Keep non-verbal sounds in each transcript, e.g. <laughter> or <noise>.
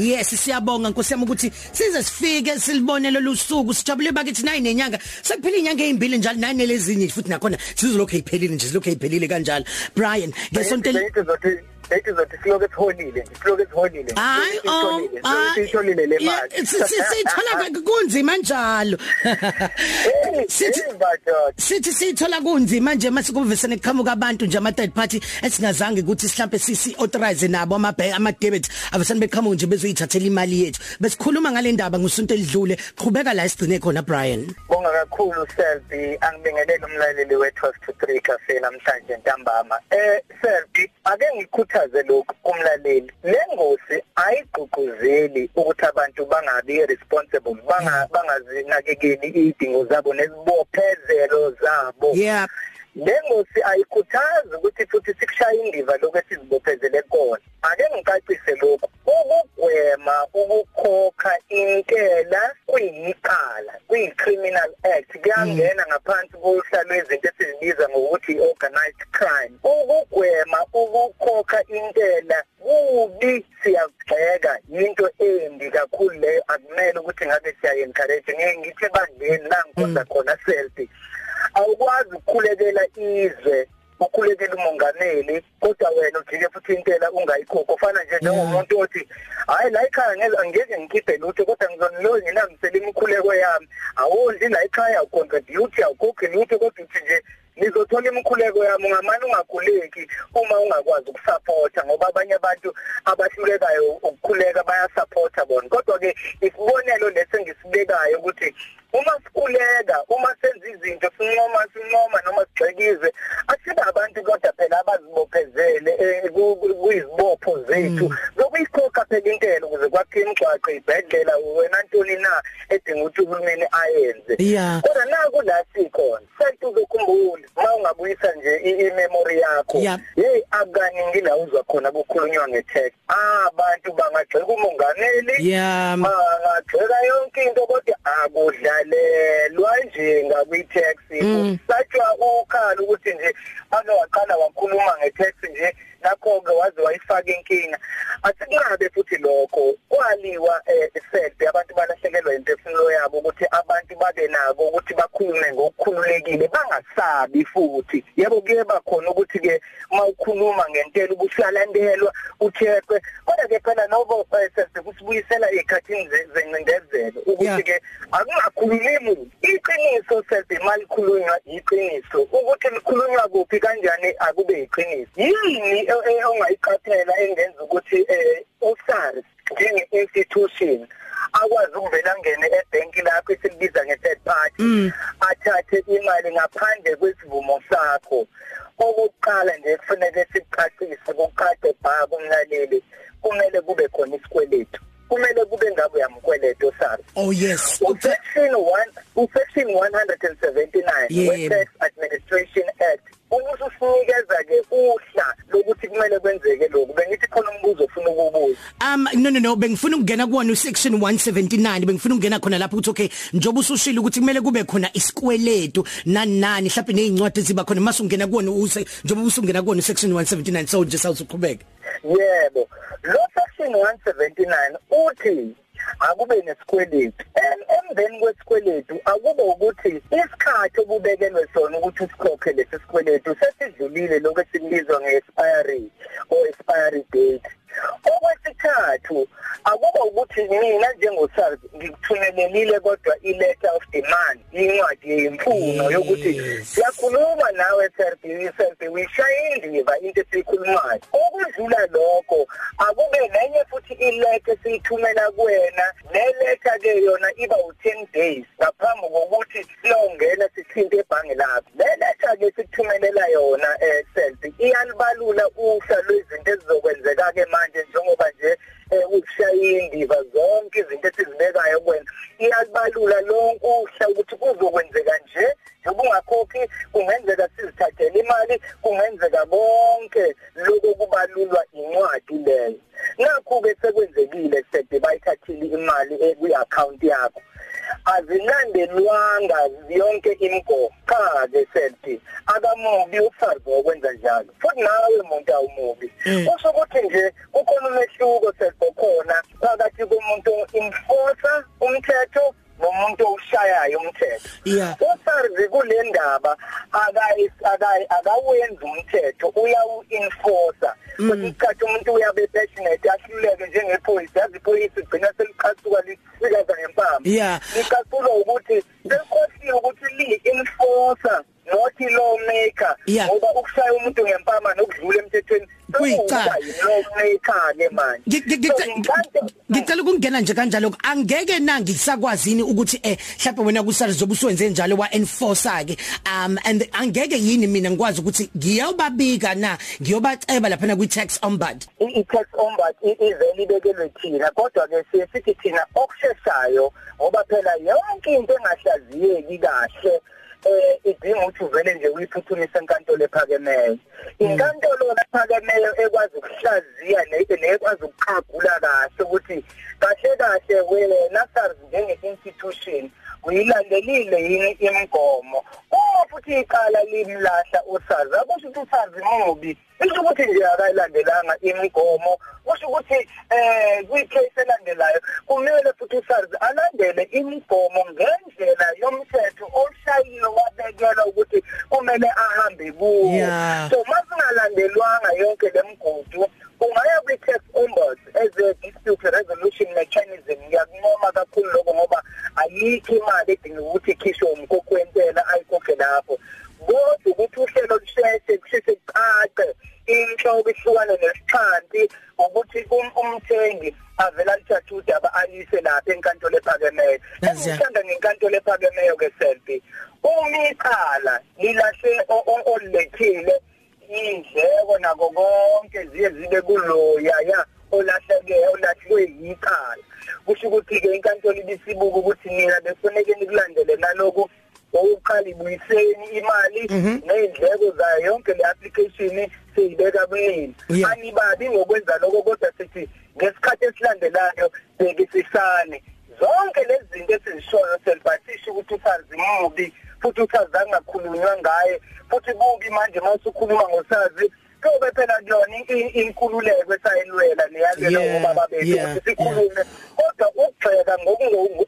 yes siyabonga nkosiyami ukuthi size sifike silibone lolu suku. Sijabule bakithi nayi nenyanga sekuphela inyanga ezimbili njalo nane lezinye futhi nakhona sizolokho iphelile nje silokho iphelile kanjalo. Brian ngesonto ethi zothi siloke siholile siloke siholile hayi oh sitholile le mali. sithola <laughs> kunzima njalo. <laughs> Sithi sithi sithola kunzima nje mase kuvesene kuqhamuka abantu nje ama third party esingazange ukuthi mhlambe sisi authorize nabo ama ama debit avesane beqhamuka nje bezoyithathela imali yethu. Besikhuluma ngale ndaba ngusonto elidlule. Qhubeka la isigcine khona Brian. Bonga kakhulu Selby. Angibingelele umlaleli we 12 to 3 cafe namhlanje ntambama. Eh Selby ake ngikhutha ngichaze lokhu kumlaleli le ngosi ayigqugquzeli ukuthi abantu bangabi responsible banga bangazinakekeli idingo zabo nezibophezelo zabo yeah lengosi ayikhuthazi ukuthi futhi sikushaya indiva lokho esizibophezele kona. Ake ngicacise lokhu. Ukugwema ukukhokha intela kuyiqala kuyi-criminal act. Kuyangena mm. ngaphansi kohla lwezinto esizibiza ngokuthi organized crime. Ukugwema ukukhokha intela kubi. Siyagxeka into embi kakhulu leyo. Akumele ukuthi ngabe siya-encourage ngeke ngithi ebandleni la ngikhonza mm. khona selfie. Awukwazi ukukhulekela izwe ukhulekela umongameli kodwa wena ujike futhi intela ungayikhokho. Ofana nje njengomuntu othi hayi la ekhaya ngeke ngikhiphe lutho kodwa ngizonilo nginamisela imikhuleko yami. Awondli la ekhaya ucontribute awukhokhi lutho kodwa uthi nje nizothola imikhuleko yami ungamani ungakhuleki uma ungakwazi ukusupporta ngoba abanye abantu abahlulekayo ukukhuleka bayasupporta bona. Kodwa ke isibonelo lesengisibekayo ukuthi uma sikhuleka uma senza izinto sinqoma sinqoma noma sigxekize asibe abantu kodwa phela abazibophezele eh, kuyizibopho zethu. Zokuyikhokha phela intelo ukuze kwakhe imigwaqo ibhedlela wena ntoni na edinga ukuthi uhulumeni ayenze. Kodwa naku la sikhona sentu uzokhumbula uma ungabuyisa nje i-memory yakho hey akaningi la uzwa khona kukhulunywa ngetext abantu bangagxeka umongameli bangagxeka yonke into kodwa akudlalelwa nje ngakwi-tax kusatshwa ukhala ukuthi nje ake waqala wakhuluma nge-tax nje nakho ke waze wayifaka inkinga. Asikungabe futhi lokho kwaliwa eSelbe eh, abantu balahlekelwa imphefumulo yabo ukuthi abantu babe nako ukuthi bakhulume ngokukhululekile bangasabi futhi. Yebo kuye bakhona ukuthi ke mawukhuluma ngentela ubuhlalandelwa uthekwe kodwa ke phela nobo eh, sesibuyisela ekhathini zencindezelo ukuthi ke akungakhulumi iqiniso selbe malikhulunywa iqiniso. Ukuthi likhulunywa kuphi kanjani akube iqiniso. Yini ongayiqaphela engenza ukuthi eh uSARS njenge institution akwazi ukuvela ngene ebanki lakho esilibiza nge-third party mm. athathe imali ngaphandle kwesivumo sakho. Okokuqala nje kufanele sicacise kuqaqe bha kumlaleli kumele kube khona isikweletu kumele kube ngabe uyamkweleto SARS oh yes. Section 1 section 179 we tax administration act ukusinikeza ke uhla lokuthi kumele kwenzeke lokhu. Bengithi khona umbuzo ofuna ukubuza um no no no bengifuna ukungena kuwona section 179 bengifuna ukungena khona lapho ukuthi okay njoba usushila ukuthi kumele kube khona isikweletu nani nani mhlawumbe nezincwadi ziba khona mase ungena kuwona use njoba usungena kuwona section 179 so nje sawuqhubeka yebo lo section 179 uthi akube nesikweletu. Emveni kwesikweletu akube ukuthi isikhathi obubekelwe sona ukuthi usikhokhe lesi sikweletu sesidlulile lokho esibizwa nge-expiry or expiry date. Okwesithathu akuba ukuthi mina njengosars ngikuthumelelile kodwa i-letter of demand incwadi yemfuno yokuthi siyakhuluma nawe SRB SRB uyishaya indiva into esiyikhulumayo. Okudlula lokho akube nenye futhi i-letter esiyithumela kuwena. Le letter ke yona iba u10 days ngaphambi kokuthi siyongena sithinte ebhange lakho. Le letter ke sikuthumelela yona eh SRB iyalibalula uhla lwezinto ezizokwenzeka ke manje njengoba nje ukushaya indiva zonke izinto esizibekayo kwena iyalibalula lonke uhla ukuthi kuzokwenzeka nje. Njengoba ungakhokhi kungenzeka sizithathele imali kungenzeka konke lokho kubalulwa incwadi leyo. Nakho ke sekwenzekile sede bayithathile imali kwi-account yakho. Azilandelwanga yonke imigomo cha ke selfie akamubi ufazi okwenza njalo futhi nawe umuntu awumubi. Kusho ukuthi nje kukhona umehluko sesikhona phakathi komuntu enforcer umthetho nomuntu oshayayo umthetho. uSarzi kule ndaba akawenza umthetho uyawu enforcer kusikhathi umuntu uyabe passionate ahluleke njengephoyisa yazi iphoyisa igcina seliqhasuka lisikaza ngempama yeah. Liqhasulwa ukuthi sekhohliwe ukuthi li enforcer not lawmaker. Yeah. ngoba ukushaya umuntu ngempama nokudlula emthethweni Kuyicala. lawmaker ke manje. Ngi- ngi- So, ngicela ngicela- ngicela ukungena nje kanjalo angeke nangi sakwazini ukuthi eh mhlawumbe wena kusari zobe usuwenze njalo wa enforcer ke um and angeke yini mina ngikwazi ukuthi ngiyobabika na? Ngiyobaceba lapha kwi tax ombud i-tax ombud ivele ibekelwe thina. Kodwa ke siye sithi thina okusheshayo ngoba phela yonke into engahlaziyeki kahle eh idinga ukuthi uvele nje uyiphuthumise enkantolo ephakemeyo. Inkantolo ephakemeyo ekwazi ukuhlaziya nekwazi ukuqhagula kahle ukuthi kahle kahle wena SARS njenge institution uyilandelile yini imigomo? Uma futhi iqala limlahla uSARS? Akusho ukuthi uSARS mubi isho ukuthi nje akayilandelanga imigomo. Kusho ukuthi eh kwi-case elandelayo kumele futhi uSARS alandele imigomo ngendlela yomthetho oshayile wabekelwa ukuthi kumele ahambe kuwo. So masingalandelwanga yonke lemigudu ungaya kwi-tax ombud as a dispute resolution mechanism. Ngiyakunoma kakhulu lokho ngoba ayikho imali edinga ukuthi ikhishwe umkhokhi wentela ayikhokhe lapho kodwa ukuthi uhlelo kusheshe kucace inhloko ihlukane nesixhanti ukuthi um- umthengi avela lithatha udaba alise lapha enkantolo ephakemeyo esithanda ngenkantolo ephakemeyo ke selfie uma icala lilahle o- o- olulethile indleko nako konke ziye zibe kuloya ya olahleke olahlwe yicala. Kusho ukuthi ke inkantolo ibisibuka ukuthi mina befuneke nikulandele naloku okuqala ibuyiseni imali nezindleko zayo yonke le application seyibeka kuyini Yeah. anibabi ngokwenza lokho kodwa sithi ngesikhathi esilandelayo bekisisane zonke lezi zinto esizishoyo selibhathisha ukuthi usazi mubi futhi usazi angakhulunywa ngaye futhi kubi manje mawusukhuluma ngosazi kuyobe phela kuyona i- inkululeko esayilwela neyalelo Yeah, ngoba babethu yeah, ukuthi sikhulume. Kodwa ukugxeka ngokungo-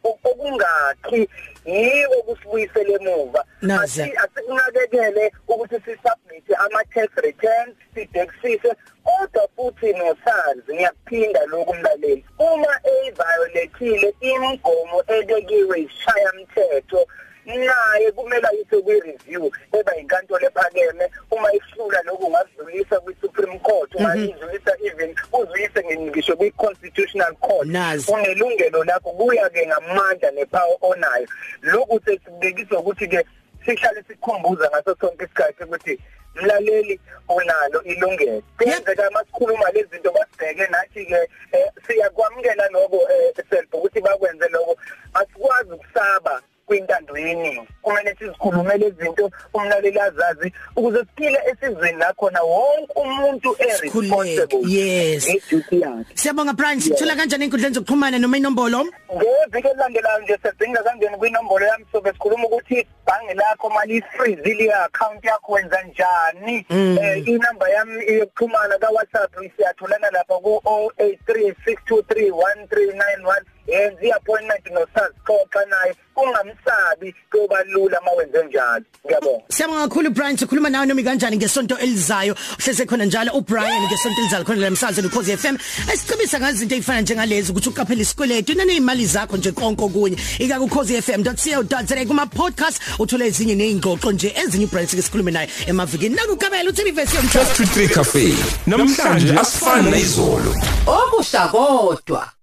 okungakhi yiwo kusibuyisele emuva Nazi. Asi- asikunakekele ukuthi sisubmit ama-tax returns sidekisise kodwa futhi nosazi ngiyakuphinda lokhu mlaleli uma eyiviolethile imigomo ebekiwe ishaya mthetho naye kumele ayise kwi-review eba inkantolo ephakeme. Uma ihlula lokhu ungadlulisa kwi-supreme court ungayidlulisa even uzuyise ngisho kwi-constitutional court. Unelungelo lakho kuya-ke ngamandla nepower onayo. Lokhu sesikubekiswa ukuthi-ke sihlale sikhumbuza ngaso sonke isikhathi ukuthi mlaleli unalo ilungelo. Kuyenzeka masikhuluma lezi zinto basibheke nathi-ke um siyakwamukela loko um self ukuthi bakwenze loko asikwazi ukusaba kwintando yeningi kumele sizikhulume lezi zinto umlaleli azazi ukuze siphile esizweni lakhona wonke umuntu e-responsible. Yes. Ngeduty yakhe. Siyabonga Brian sithola kanjani enkundleni zokuxhumana noma inombolo? Ngeviki elilandelayo nje sedinga kangeni kwinombolo yami sobe sikhuluma ukuthi ibhange lakho mali ifreeze le account yakho wenza njani? Eh inamba yami yokuxhumana ka WhatsApp siyatholana lapha ku 0836231391 yenza iappointment no SARS xoxa naye kungamsabi kuba lula mawenze njalo. Ngiyabonga. Siyabonga kakhulu Brian. Sikhuluma nawe noma kanjani ngesonto elizayo. Hleze khona njalo. uBrian ngesonto elizayo khona la emsazweni ukhozi FM esicebisa ngazinto ezifana njengalezi ukuthi uqaphele isikweletu nane imali zakho nje konke okunye. Ika kukhozifm.co.za kuma podcast uthola ezinye nezingxoxo nje ezinye uBrian sikhulume naye emavikini. Nakukabela uthi ivesi yomthetho 23 Cafe. Namhlanje asifani nezolo okusha kodwa.